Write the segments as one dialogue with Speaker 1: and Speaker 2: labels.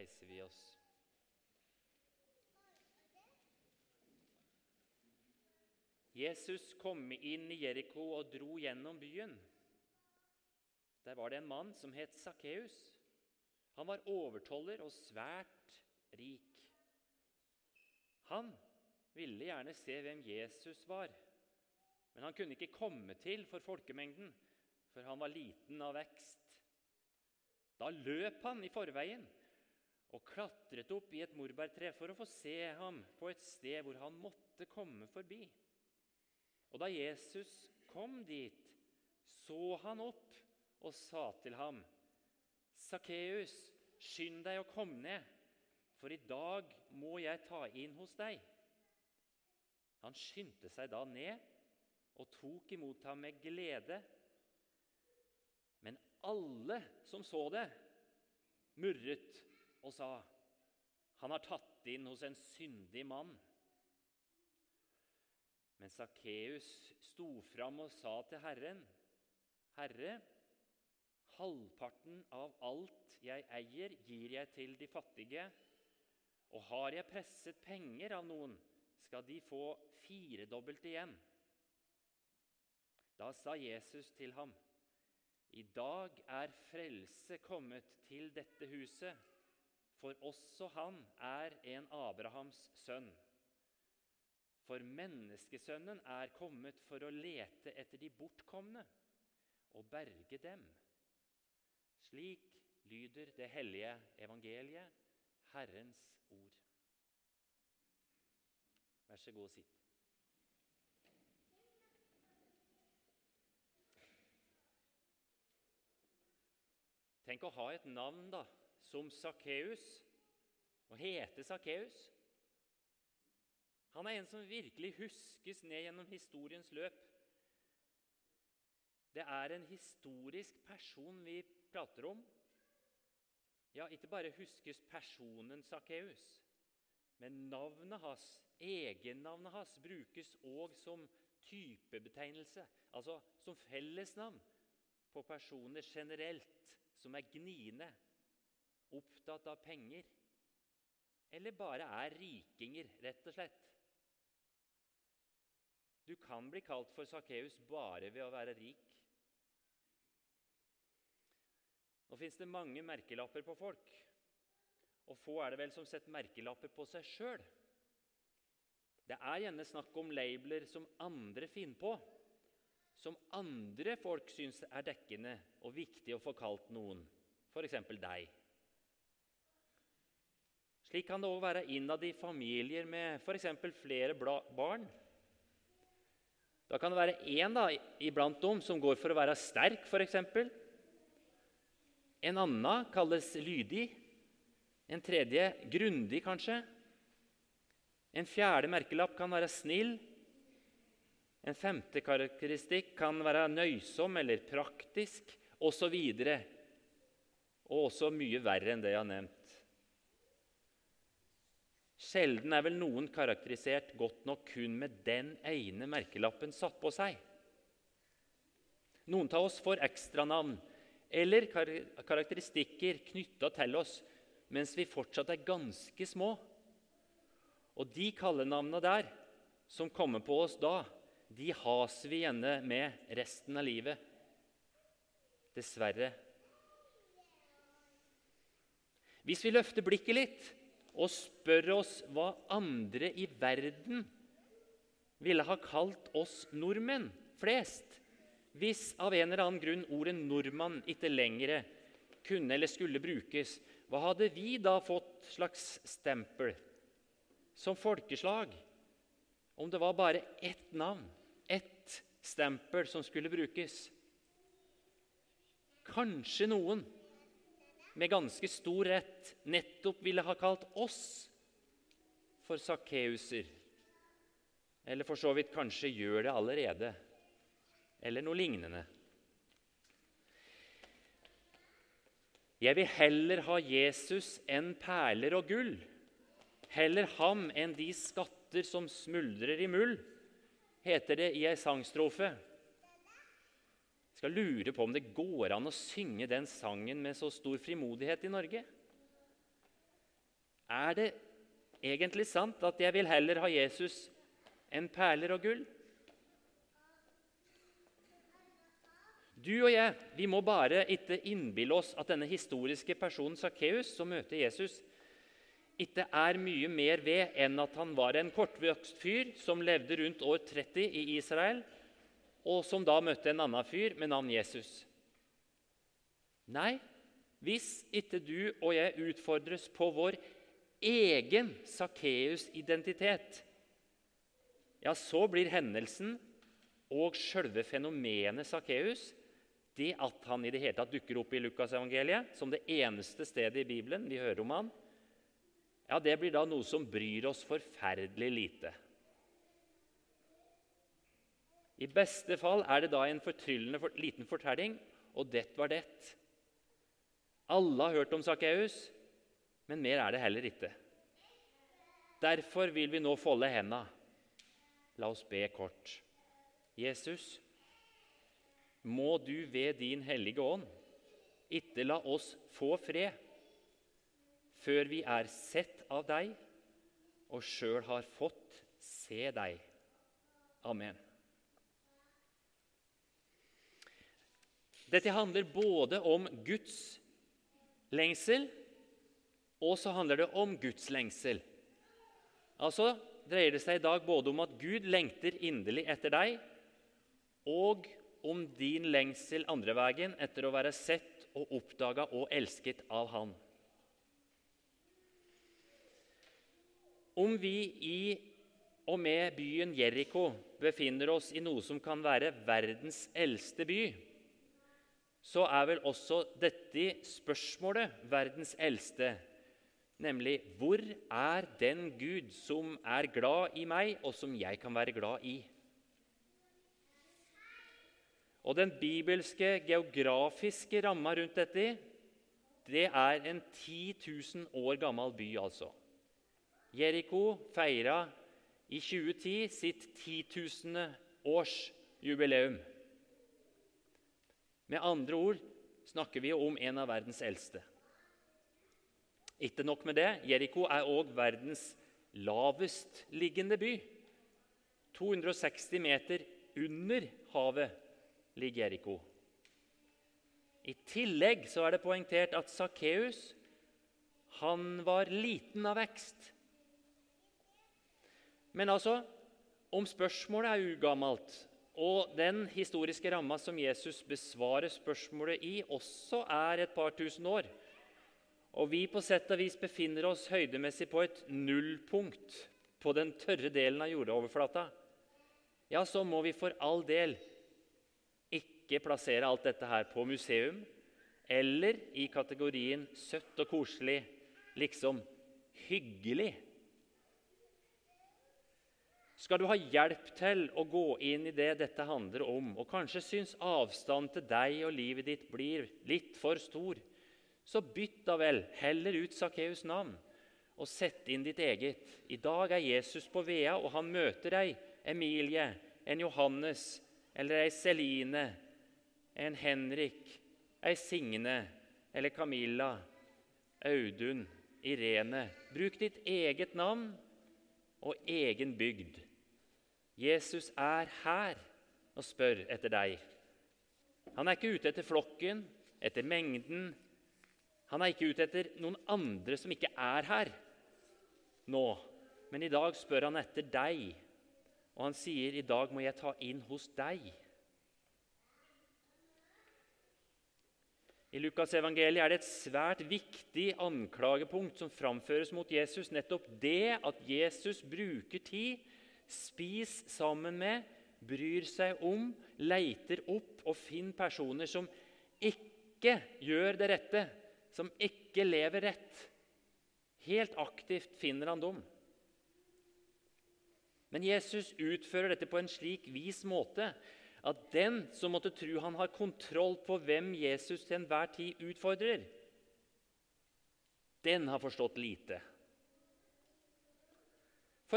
Speaker 1: reiser vi oss. Jesus kom inn i Jeriko og dro gjennom byen. Der var det en mann som het Sakkeus. Han var overtoller og svært rik. Han ville gjerne se hvem Jesus var, men han kunne ikke komme til for folkemengden, for han var liten av vekst. Da løp han i forveien og klatret opp i et morbærtre for å få se ham på et sted hvor han måtte komme forbi. Og da Jesus kom dit, så han opp og sa til ham, 'Sakkeus, skynd deg å komme ned, for i dag må jeg ta inn hos deg.' Han skyndte seg da ned og tok imot ham med glede. Men alle som så det, murret og sa, 'Han har tatt inn hos en syndig mann.' Men Sakkeus sto fram og sa til Herren, 'Herre, halvparten av alt jeg eier, gir jeg til de fattige.' 'Og har jeg presset penger av noen, skal de få firedobbelt igjen.' Da sa Jesus til ham, 'I dag er frelse kommet til dette huset, for også han er en Abrahams sønn.' For menneskesønnen er kommet for å lete etter de bortkomne og berge dem. Slik lyder det hellige evangeliet, Herrens ord. Vær så god og sitt. Tenk å ha et navn da, som Sakkeus, og hete Sakkeus. Han er en som virkelig huskes ned gjennom historiens løp. Det er en historisk person vi prater om. Ja, ikke bare huskes personen Sakkeus, men navnet hans, egennavnet hans, brukes òg som typebetegnelse, altså som fellesnavn på personer generelt som er gniende, opptatt av penger, eller bare er rikinger, rett og slett. Du kan bli kalt for Sakkeus bare ved å være rik. Nå fins det mange merkelapper på folk, og få er det vel som setter merkelapper på seg sjøl. Det er gjerne snakk om labeler som andre finner på, som andre folk syns er dekkende og viktig å få kalt noen, f.eks. deg. Slik kan det òg være innad i familier med f.eks. flere barn. Da kan det være én iblant dem som går for å være sterk, f.eks. En annen kalles lydig. En tredje grundig, kanskje. En fjerde merkelapp kan være snill. En femte karakteristikk kan være nøysom eller praktisk osv. Og, og også mye verre enn det jeg har nevnt. Sjelden er vel noen karakterisert godt nok kun med den ene merkelappen satt på seg. Noen av oss får ekstranavn eller karakteristikker knytta til oss mens vi fortsatt er ganske små. Og de kallenavnene der, som kommer på oss da, de has vi gjerne med resten av livet. Dessverre. Hvis vi løfter blikket litt og spør oss hva andre i verden ville ha kalt oss nordmenn flest hvis av en eller annen grunn ordet 'nordmann' ikke lenger kunne eller skulle brukes, hva hadde vi da fått slags stempel som folkeslag om det var bare ett navn, ett stempel, som skulle brukes? Kanskje noen med ganske stor rett nettopp ville ha kalt oss for sakkeuser. Eller for så vidt kanskje gjør det allerede, eller noe lignende. Jeg vil heller ha Jesus enn perler og gull, heller ham enn de skatter som smuldrer i muld, heter det i ei sangstrofe skal lure på om det går an å synge den sangen med så stor frimodighet i Norge. er det egentlig sant at jeg vil heller ha Jesus enn perler og gull? Du og jeg vi må bare ikke innbille oss at denne historiske personen Sakkeus, som møter Jesus, ikke er mye mer ved enn at han var en kortvokst fyr som levde rundt år 30 i Israel, og som da møtte en annen fyr med navn Jesus. Nei, hvis ikke du og jeg utfordres på vår egen Sakkeus-identitet, ja, så blir hendelsen og sjølve fenomenet Sakkeus det at han i det hele tatt dukker opp i Lukasevangeliet som det eneste stedet i Bibelen vi hører om han, ja, det blir da noe som bryr oss forferdelig lite. I beste fall er det da en fortryllende liten fortelling, og det var det. Alle har hørt om Sakkeus, men mer er det heller ikke. Derfor vil vi nå folde henda. La oss be kort. Jesus, må du ved din hellige ånd ikke la oss få fred før vi er sett av deg og sjøl har fått se deg. Amen. Dette handler både om Guds lengsel, og så handler det om Guds lengsel. Altså dreier det seg i dag både om at Gud lengter inderlig etter deg, og om din lengsel andre veien etter å være sett og oppdaga og elsket av Han. Om vi i og med byen Jeriko befinner oss i noe som kan være verdens eldste by, så er vel også dette spørsmålet verdens eldste, nemlig hvor er den Gud som er glad i meg, og som jeg kan være glad i? Og Den bibelske geografiske ramma rundt dette det er en 10 000 år gammel by. altså. Jeriko feira i 2010 sitt 10 000. årsjubileum. Med andre ord snakker vi om en av verdens eldste. Ikke nok med det, Jeriko er òg verdens lavestliggende by. 260 meter under havet ligger Jeriko. I tillegg så er det poengtert at Sakkeus var liten av vekst. Men altså, om spørsmålet er ugammelt, og den historiske ramma som Jesus besvarer spørsmålet i, også er et par tusen år, og vi på sett og vis befinner oss høydemessig på et nullpunkt på den tørre delen av jordoverflata, ja, så må vi for all del ikke plassere alt dette her på museum eller i kategorien søtt og koselig, liksom hyggelig. Skal du ha hjelp til å gå inn i det dette handler om, og kanskje syns avstanden til deg og livet ditt blir litt for stor, så bytt da vel heller ut Sakkeus' navn og sett inn ditt eget. I dag er Jesus på Vea, og han møter ei Emilie, en Johannes eller ei Celine en Henrik, ei Signe eller Camilla, Audun, Irene. Bruk ditt eget navn og egen bygd. Jesus er her og spør etter deg. Han er ikke ute etter flokken, etter mengden. Han er ikke ute etter noen andre som ikke er her nå. Men i dag spør han etter deg, og han sier, 'I dag må jeg ta inn hos deg'. I Lukasevangeliet er det et svært viktig anklagepunkt som framføres mot Jesus. Nettopp det at Jesus bruker tid, spiser sammen med, bryr seg om, leiter opp og finner personer som ikke gjør det rette, som ikke lever rett. Helt aktivt finner han dem. Men Jesus utfører dette på en slik vis måte at den som måtte tro han har kontroll på hvem Jesus til enhver tid utfordrer, den har forstått lite.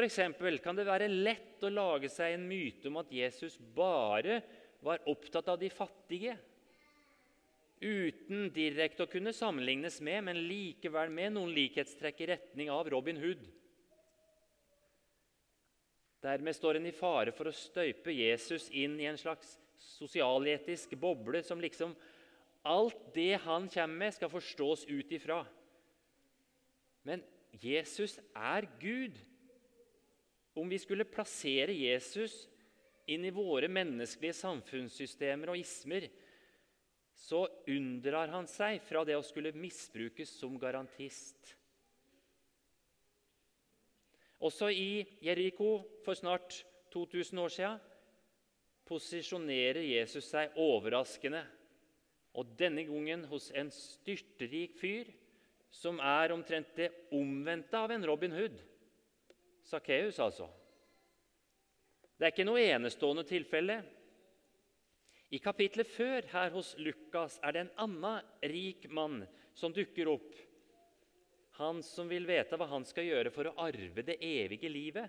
Speaker 1: Eksempel kan det være lett å lage seg en myte om at Jesus bare var opptatt av de fattige. uten direkte å kunne sammenlignes med, men likevel med noen likhetstrekk i retning av Robin Hood. Dermed står en i fare for å støype Jesus inn i en slags sosialetisk boble som liksom alt det han kommer med, skal forstås ut ifra. Men Jesus er Gud. Om vi skulle plassere Jesus inn i våre menneskelige samfunnssystemer og ismer, så unndrar han seg fra det å skulle misbrukes som garantist. Også i Jeriko for snart 2000 år siden posisjonerer Jesus seg overraskende, og denne gangen hos en styrterik fyr som er omtrent det omvendte av en Robin Hood. Sakkeus, altså. Det er ikke noe enestående tilfelle. I kapitlet før her hos Lukas er det en annen rik mann som dukker opp. Han som vil vite hva han skal gjøre for å arve det evige livet.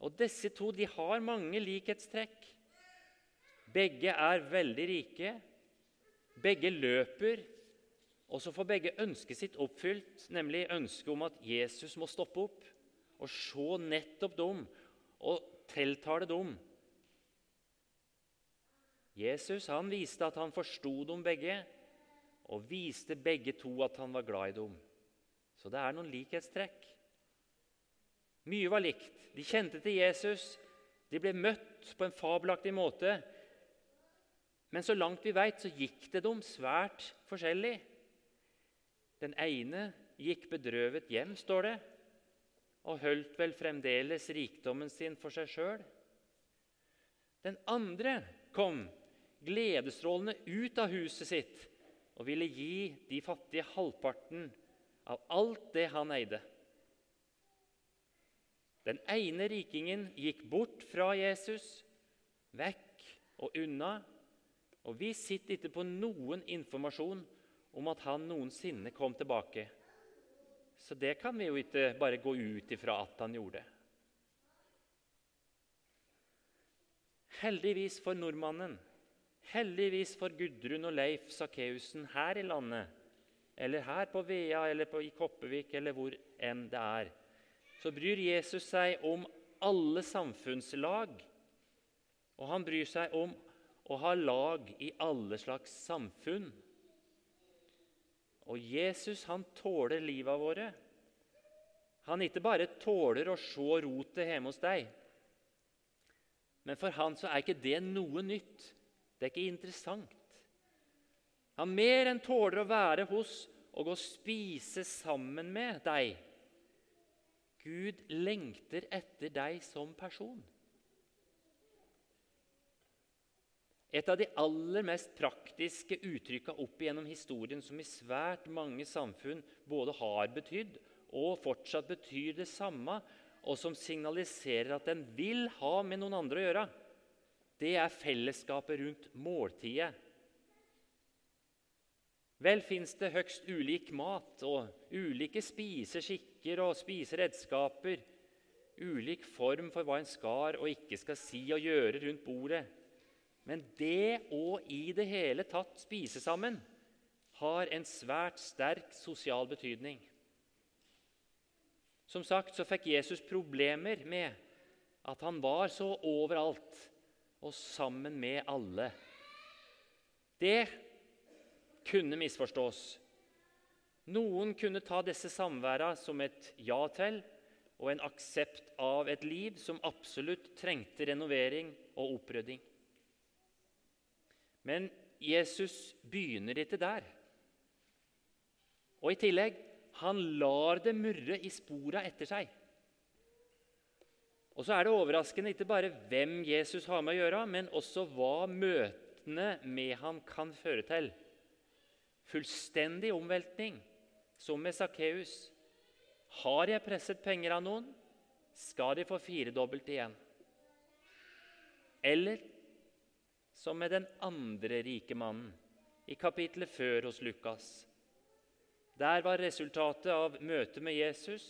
Speaker 1: Og Disse to de har mange likhetstrekk. Begge er veldig rike. Begge løper, og så får begge ønsket sitt oppfylt, nemlig ønsket om at Jesus må stoppe opp og se nettopp dem og tiltale dem Jesus han viste at han forsto dem begge, og viste begge to at han var glad i dem. Så det er noen likhetstrekk. Mye var likt. De kjente til Jesus, de ble møtt på en fabelaktig måte. Men så langt vi veit, så gikk det dem svært forskjellig. Den ene gikk bedrøvet hjem, står det, og holdt vel fremdeles rikdommen sin for seg sjøl. Den andre kom gledesstrålende ut av huset sitt og ville gi de fattige halvparten av alt det han eide. Den ene rikingen gikk bort fra Jesus, vekk og unna, og vi sitter ikke på noen informasjon om at han noensinne kom tilbake. Så det kan vi jo ikke bare gå ut ifra at han gjorde. Heldigvis for nordmannen Heldigvis for Gudrun og Leif Sakkeusen her i landet, eller her på Vea eller på, i Koppevik eller hvor enn det er, så bryr Jesus seg om alle samfunnslag. Og han bryr seg om å ha lag i alle slags samfunn. Og Jesus han tåler livet våre. Han ikke bare tåler å se rotet hjemme hos deg, men for han så er ikke det noe nytt. Det er ikke interessant. Han mer enn tåler å være hos og å spise sammen med deg. Gud lengter etter deg som person. Et av de aller mest praktiske uttrykka opp igjennom historien som i svært mange samfunn både har betydd og fortsatt betyr det samme, og som signaliserer at en vil ha med noen andre å gjøre, det er fellesskapet rundt måltidet. Vel fins det høgst ulik mat og ulike spiseskikker og spiseredskaper, ulik form for hva en skal og ikke skal si og gjøre rundt bordet. Men det å i det hele tatt spise sammen har en svært sterk sosial betydning. Som sagt så fikk Jesus problemer med at han var så overalt og sammen med alle. Det kunne misforstås. Noen kunne ta disse samværa som et ja til og en aksept av et liv som absolutt trengte renovering og opprydding. Men Jesus begynner ikke der. Og i tillegg han lar det murre i spora etter seg. Og så er det overraskende ikke bare hvem Jesus har med å gjøre, men også hva møtene med han kan føre til. Fullstendig omveltning, som med Sakkeus. Har jeg presset penger av noen, skal de få firedobbelt igjen. Eller som med den andre rike mannen i kapittelet før hos Lukas. Der var resultatet av møtet med Jesus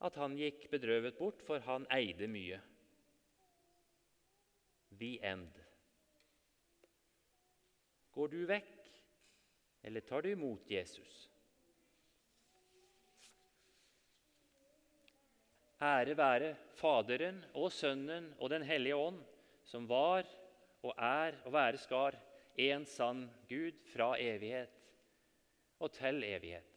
Speaker 1: at han gikk bedrøvet bort, for han eide mye. The end. Går du vekk, eller tar du imot Jesus? Ære være Faderen og Sønnen og Den hellige ånd, som var og er og være skar en sann Gud fra evighet og til evighet.